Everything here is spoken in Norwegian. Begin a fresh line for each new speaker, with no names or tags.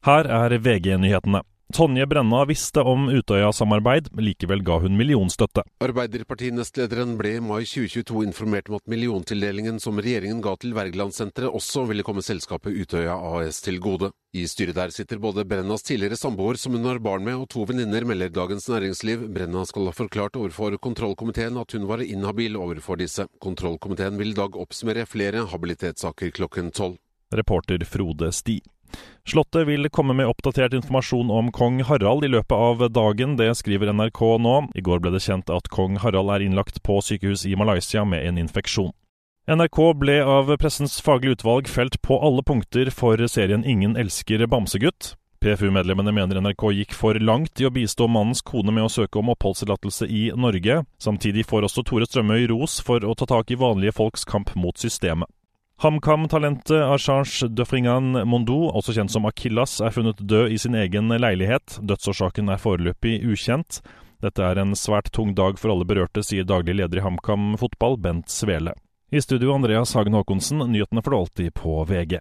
Her er VG-nyhetene. Tonje Brenna visste om Utøya-samarbeid, likevel ga hun millionstøtte.
Arbeiderpartinesttlederen ble i mai 2022 informert om at milliontildelingen som regjeringen ga til Wergelandsenteret også ville komme selskapet Utøya AS til gode. I styret der sitter både Brennas tidligere samboer som hun har barn med, og to venninner, melder Dagens Næringsliv. Brenna skal ha forklart overfor kontrollkomiteen at hun var inhabil overfor disse. Kontrollkomiteen vil i dag oppsummere flere habilitetssaker klokken tolv.
Reporter Frode Sti. Slottet vil komme med oppdatert informasjon om kong Harald i løpet av dagen, det skriver NRK nå. I går ble det kjent at kong Harald er innlagt på sykehus i Malaysia med en infeksjon. NRK ble av pressens faglige utvalg felt på alle punkter for serien Ingen elsker bamsegutt. PFU-medlemmene mener NRK gikk for langt i å bistå mannens kone med å søke om oppholdstillatelse i Norge. Samtidig får også Tore Strømøy ros for å ta tak i vanlige folks kamp mot systemet. HamKam-talentet Archange Dufringan Mondo, også kjent som Akillas, er funnet død i sin egen leilighet. Dødsårsaken er foreløpig ukjent. Dette er en svært tung dag for alle berørte, sier daglig leder i HamKam fotball, Bent Svele. I studio Andreas Hagen Haakonsen, nyhetene får du alltid på VG.